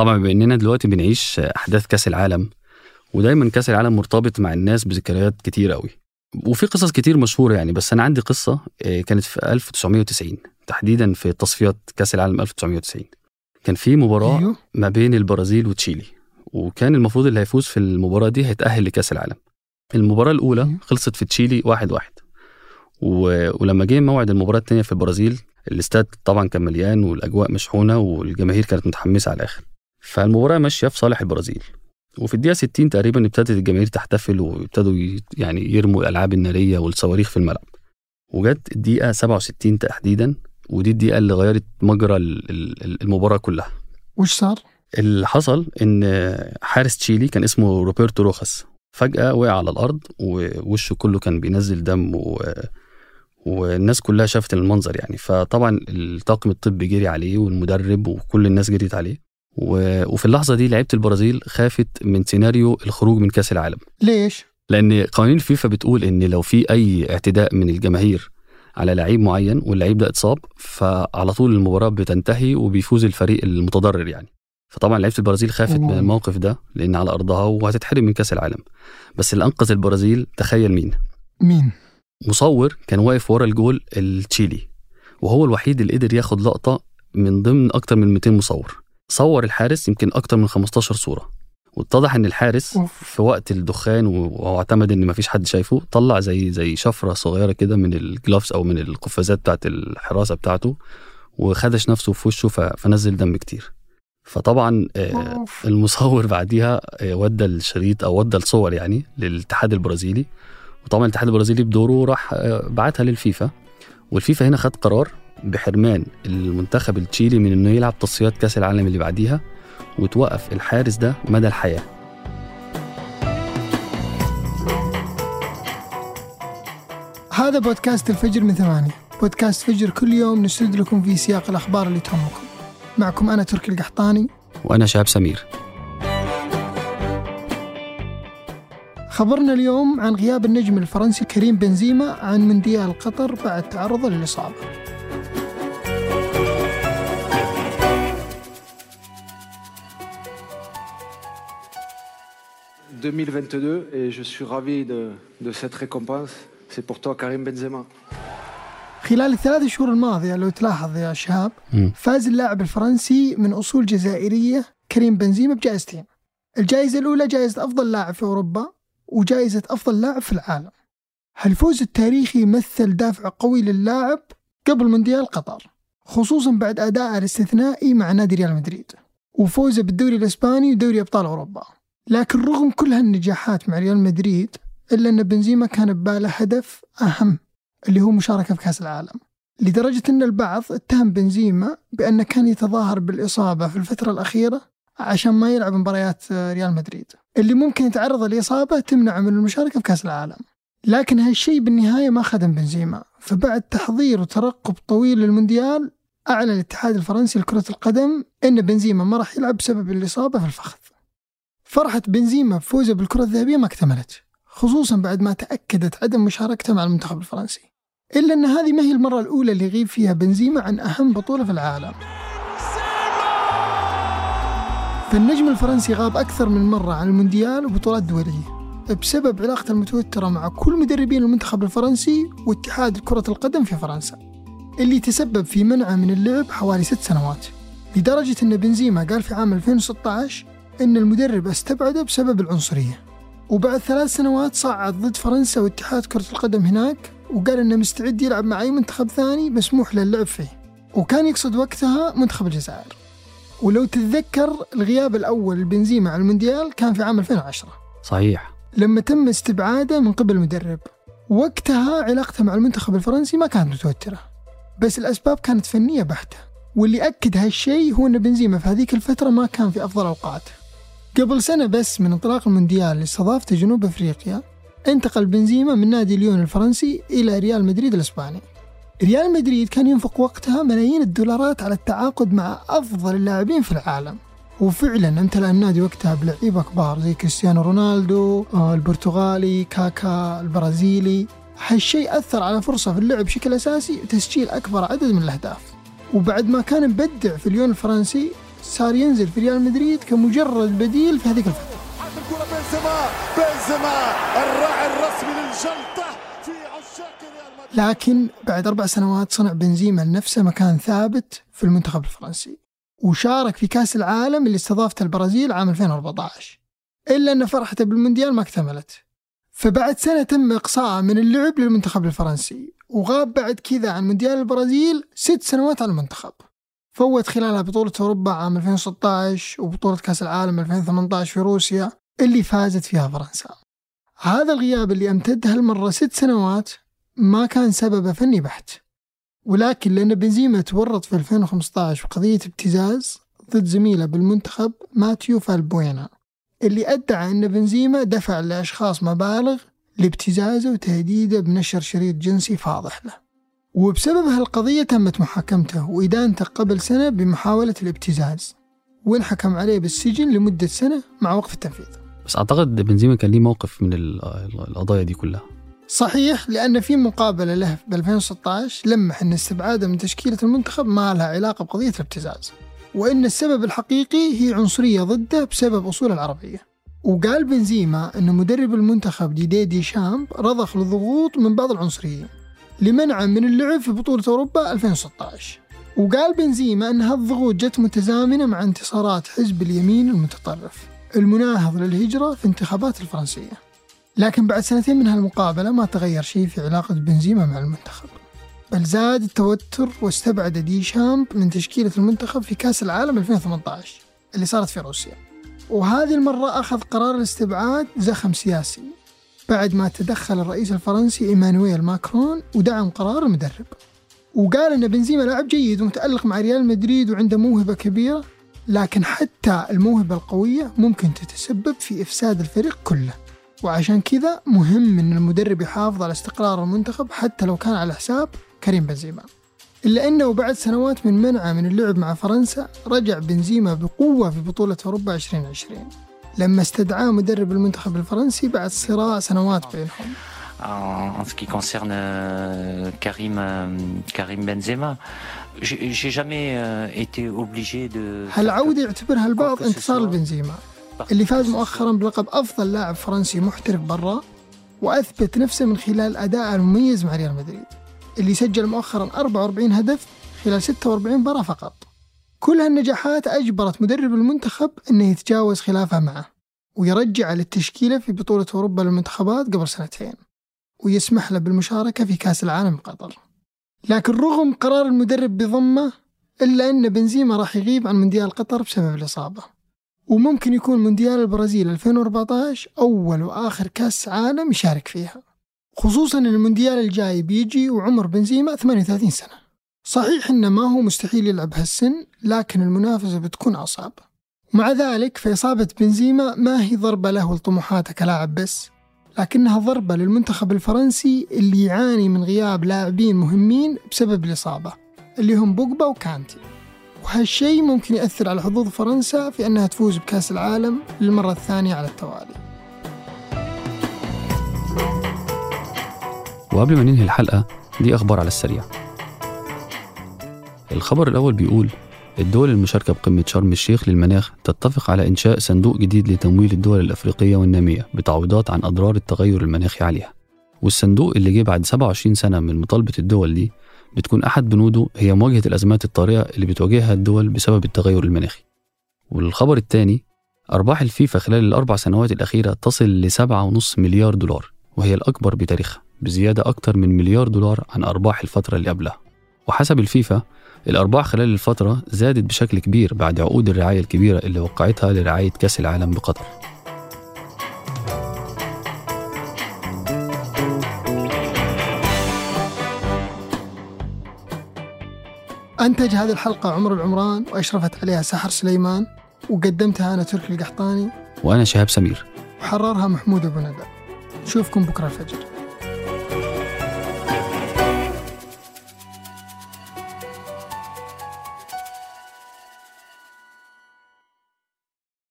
طبعا بما إننا دلوقتي بنعيش أحداث كأس العالم ودايما كأس العالم مرتبط مع الناس بذكريات كتير قوي وفي قصص كتير مشهورة يعني بس أنا عندي قصة آه، كانت في 1990 تحديدا في تصفيات كأس العالم 1990 كان في مباراة أيوه. ما بين البرازيل وتشيلي وكان المفروض اللي هيفوز في المباراة دي هيتأهل لكأس العالم. المباراة الأولى مم. خلصت في تشيلي واحد واحد. و... ولما جه موعد المباراة الثانية في البرازيل الاستاد طبعا كان مليان والأجواء مشحونة والجماهير كانت متحمسة على الآخر. فالمباراة ماشية في صالح البرازيل. وفي الدقيقة 60 تقريبا ابتدت الجماهير تحتفل وابتدوا يعني يرموا الألعاب النارية والصواريخ في الملعب. وجت الدقيقة 67 تحديدا ودي الدقيقة اللي غيرت مجرى ال- ال- المباراة كلها. وش صار؟ اللي حصل إن حارس تشيلي كان اسمه روبرتو روخاس. فجأة وقع على الأرض ووشه كله كان بينزل دم و... والناس كلها شافت المنظر يعني. فطبعا الطاقم الطبي جري عليه والمدرب وكل الناس جريت عليه. وفي اللحظة دي لعيبة البرازيل خافت من سيناريو الخروج من كأس العالم ليش؟ لأن قوانين الفيفا بتقول إن لو في أي اعتداء من الجماهير على لعيب معين واللعيب ده اتصاب فعلى طول المباراة بتنتهي وبيفوز الفريق المتضرر يعني فطبعا لعيبة البرازيل خافت من. الموقف ده لأن على أرضها وهتتحرم من كأس العالم بس اللي أنقذ البرازيل تخيل مين مين؟ مصور كان واقف ورا الجول التشيلي وهو الوحيد اللي قدر ياخد لقطة من ضمن أكتر من 200 مصور صور الحارس يمكن أكتر من 15 صورة واتضح إن الحارس. في وقت الدخان وهو اعتمد إن مفيش حد شايفه طلع زي زي شفرة صغيرة كده من الجلافز أو من القفازات بتاعت الحراسة بتاعته وخدش نفسه في وشه فنزل دم كتير فطبعا آه،. المصور بعديها آه، ودى الشريط أو ودى الصور يعني للاتحاد البرازيلي وطبعا الاتحاد البرازيلي بدوره راح آه، بعتها للفيفا والفيفا هنا خد قرار بحرمان المنتخب التشيلي من إنه يلعب تصفيات كأس العالم اللي بعديها وتوقف الحارس ده مدى الحياة. هذا بودكاست الفجر من ثمانية. بودكاست فجر كل يوم نسرد لكم في سياق الأخبار اللي تهمكم. معكم أنا تركي القحطاني. وأنا شهاب سمير. خبرنا اليوم عن غياب النجم الفرنسي كريم بنزيما عن مونديال قطر بعد تعرضه للإصابة. 2022 et je suis ravi de, de cette récompense. C'est pour toi Karim Benzema. خلال الثلاث شهور الماضية لو تلاحظ يا شهاب. فاز اللاعب الفرنسي من أصول جزائرية كريم بنزيما بجائزتين الجائزة الأولى جائزة أفضل لاعب في أوروبا وجائزة أفضل لاعب في العالم هالفوز التاريخي يمثل دافع قوي للاعب قبل مونديال قطر خصوصا بعد أدائه الاستثنائي مع نادي ريال مدريد وفوزه بالدوري الإسباني ودوري أبطال أوروبا لكن رغم كل هالنجاحات مع ريال مدريد إلا أن بنزيما كان بباله هدف أهم اللي هو مشاركة في كأس العالم. لدرجة أن البعض اتهم بنزيما بأنه كان يتظاهر بالإصابة في الفترة الأخيرة عشان ما يلعب مباريات آه، ريال مدريد. اللي ممكن يتعرض لإصابة تمنعه من المشاركة في كأس العالم. لكن هالشيء بالنهاية ما خدم بنزيما. فبعد تحضير وترقب طويل للمونديال أعلن الاتحاد الفرنسي لكرة القدم أن بنزيما ما راح يلعب بسبب الإصابة في الفخذ. فرحة بنزيما بفوزه بالكرة الذهبية ما اكتملت خصوصا بعد ما تأكدت عدم مشاركته مع المنتخب الفرنسي. إلا أن هذه ما هي المرة الأولى اللي يغيب فيها بنزيما عن أهم بطولة في العالم. فالنجم الفرنسي غاب أكثر من مرة عن المونديال وبطولات دولية بسبب علاقته المتوترة مع كل مدربين المنتخب الفرنسي واتحاد كرة القدم في فرنسا اللي تسبب في منعه من اللعب حوالي ست سنوات. لدرجة أن بنزيما قال في عام 2016 أن المدرب استبعده بسبب العنصرية. وبعد ثلاث سنوات صعد ضد فرنسا واتحاد كرة القدم هناك وقال إنه مستعد يلعب مع اي منتخب ثاني مسموح له اللعب فيه. وكان يقصد وقتها منتخب الجزائر. ولو تتذكر الغياب الأول لبنزيما على المونديال كان في عام 2010 صحيح. لما تم استبعاده من قبل المدرب وقتها علاقته مع المنتخب الفرنسي ما كانت متوترة. بس الأسباب كانت فنية بحتة. واللي أكد هالشيء هو أن بنزيما في هذيك الفترة ما كان في أفضل أوقاته. قبل سنة بس من انطلاق المونديال استضافته جنوب أفريقيا انتقل بنزيما من نادي ليون الفرنسي إلى ريال مدريد الإسباني. ريال مدريد كان ينفق وقتها ملايين الدولارات على التعاقد مع أفضل اللاعبين في العالم. وفعلا امتلأ النادي وقتها بلعيبة كبار زي كريستيانو رونالدو آه، البرتغالي كاكا البرازيلي. هالشيء أثر على فرصة في اللعب بشكل أساسي وتسجيل أكبر عدد من الأهداف. وبعد ما كان مبدع في اليون الفرنسي صار ينزل في ريال مدريد كمجرد بديل في هذيك الفترة. الكرة بنزيما بنزيما الراعي الرسمي للجلطة في عشاق ريال مدريد. لكن بعد أربع سنوات صنع بنزيما لنفسه مكان ثابت في المنتخب الفرنسي وشارك في كأس العالم اللي استضافته البرازيل عام 2014 إلا أن فرحته بالمونديال ما اكتملت. فبعد سنة تم إقصاءه من اللعب للمنتخب الفرنسي وغاب بعد كذا عن مونديال البرازيل ست سنوات عن المنتخب. فوت خلالها بطولة أوروبا عام 2016 وبطولة كأس العالم 2018 في روسيا اللي فازت فيها فرنسا. هذا الغياب اللي امتد هالمرة ست سنوات ما كان سببه فني بحت. ولكن لأن بنزيما تورط في 2015 بقضية ابتزاز ضد زميله بالمنتخب ماتيو فالبوينا اللي أدعى أن بنزيما دفع لأشخاص مبالغ لابتزازه وتهديده بنشر شريط جنسي فاضح له. وبسبب هالقضية تمت محاكمته وإدانته قبل سنة بمحاولة الابتزاز. وانحكم عليه بالسجن لمدة سنة مع وقف التنفيذ. بس أعتقد بنزيما كان ليه موقف من ال- القضايا دي كلها. صحيح لأن في مقابلة له ب 2016 لمح أن استبعاده من تشكيلة المنتخب ما لها علاقة بقضية الابتزاز. وأن السبب الحقيقي هي عنصرية ضده بسبب أصوله العربية. وقال بنزيما أن مدرب المنتخب ديدي دي شامب رضخ لضغوط من بعض العنصريين. لمنعه من اللعب في بطولة أوروبا 2016 وقال بنزيما أن هالضغوط جت متزامنة مع انتصارات حزب اليمين المتطرف المناهض للهجرة في انتخابات الفرنسية. لكن بعد سنتين من هالمقابلة ما تغير شيء في علاقة بنزيما مع المنتخب. بل زاد التوتر واستبعد دي شامب من تشكيلة المنتخب في كأس العالم 2018 اللي صارت في روسيا. وهذه المرة أخذ قرار الاستبعاد زخم سياسي. بعد ما تدخل الرئيس الفرنسي إيمانويل ماكرون ودعم قرار المدرب. وقال أن بنزيما لاعب جيد ومتألق مع ريال مدريد وعنده موهبة كبيرة لكن حتى الموهبة القوية ممكن تتسبب في إفساد الفريق كله. وعشان كذا مهم إن المدرب يحافظ على استقرار المنتخب حتى لو كان على حساب كريم بنزيما. إلا أنه بعد سنوات من منعه من اللعب مع فرنسا رجع بنزيما بقوة في بطولة أوروبا 2020 لما استدعاه مدرب المنتخب الفرنسي بعد صراع سنوات بينهم. En, en ce qui concerne euh, Karim, euh, Karim Benzema, j'ai j'ai jamais euh, été obligé de. هالعودة يعتبرها البعض انتصار لبنزيما اللي فاز مؤخرا بلقب أفضل لاعب فرنسي محترف برا وأثبت نفسه من خلال أداءه المميز مع ريال مدريد اللي سجل مؤخرا 44 هدف خلال 46 مباراة فقط. كل هالنجاحات أجبرت مدرب المنتخب أنه يتجاوز خلافه معه ويرجع للتشكيلة في بطولة أوروبا للمنتخبات قبل سنتين ويسمح له بالمشاركة في كأس العالم قطر. لكن رغم قرار المدرب بضمة إلا أن بنزيما راح يغيب عن مونديال قطر بسبب الإصابة. وممكن يكون مونديال البرازيل 2014 أول وآخر كأس عالم يشارك فيها. خصوصا أن المونديال الجاي بيجي وعمر بنزيما 38 سنة. صحيح أنه ما هو مستحيل يلعب هالسن لكن المنافسة بتكون أصعب. مع ذلك فإصابة بنزيما ما هي ضربة له لطموحاته كلاعب بس لكنها ضربة للمنتخب الفرنسي اللي يعاني من غياب لاعبين مهمين بسبب الإصابة اللي هم بوجبا وكانتي. وهالشيء ممكن يأثر على حظوظ فرنسا في أنها تفوز بكأس العالم للمرة الثانية على التوالي. وقبل ما ننهي الحلقة دي أخبار على السريع. الخبر الأول بيقول الدول المشاركة بقمة شرم الشيخ للمناخ تتفق على إنشاء صندوق جديد لتمويل الدول الأفريقية والنامية بتعويضات عن أضرار التغير المناخي عليها. والصندوق اللي جه بعد 27 سنة من مطالبة الدول دي بتكون أحد بنوده هي مواجهة الأزمات الطارئة اللي بتواجهها الدول بسبب التغير المناخي. والخبر الثاني أرباح الفيفا خلال الأربع سنوات الأخيرة تصل لسبعة ونص مليار دولار وهي الأكبر بتاريخها بزيادة أكتر من مليار دولار عن أرباح الفترة اللي قبلها. وحسب الفيفا الأرباح خلال الفترة زادت بشكل كبير بعد عقود الرعاية الكبيرة اللي وقعتها لرعاية كأس العالم بقطر. أنتج هذه الحلقة عمر العمران وأشرفت عليها سحر سليمان وقدمتها أنا تركي القحطاني وأنا شهاب سمير. وحررها محمود أبو ندى. نشوفكم بكرة الفجر.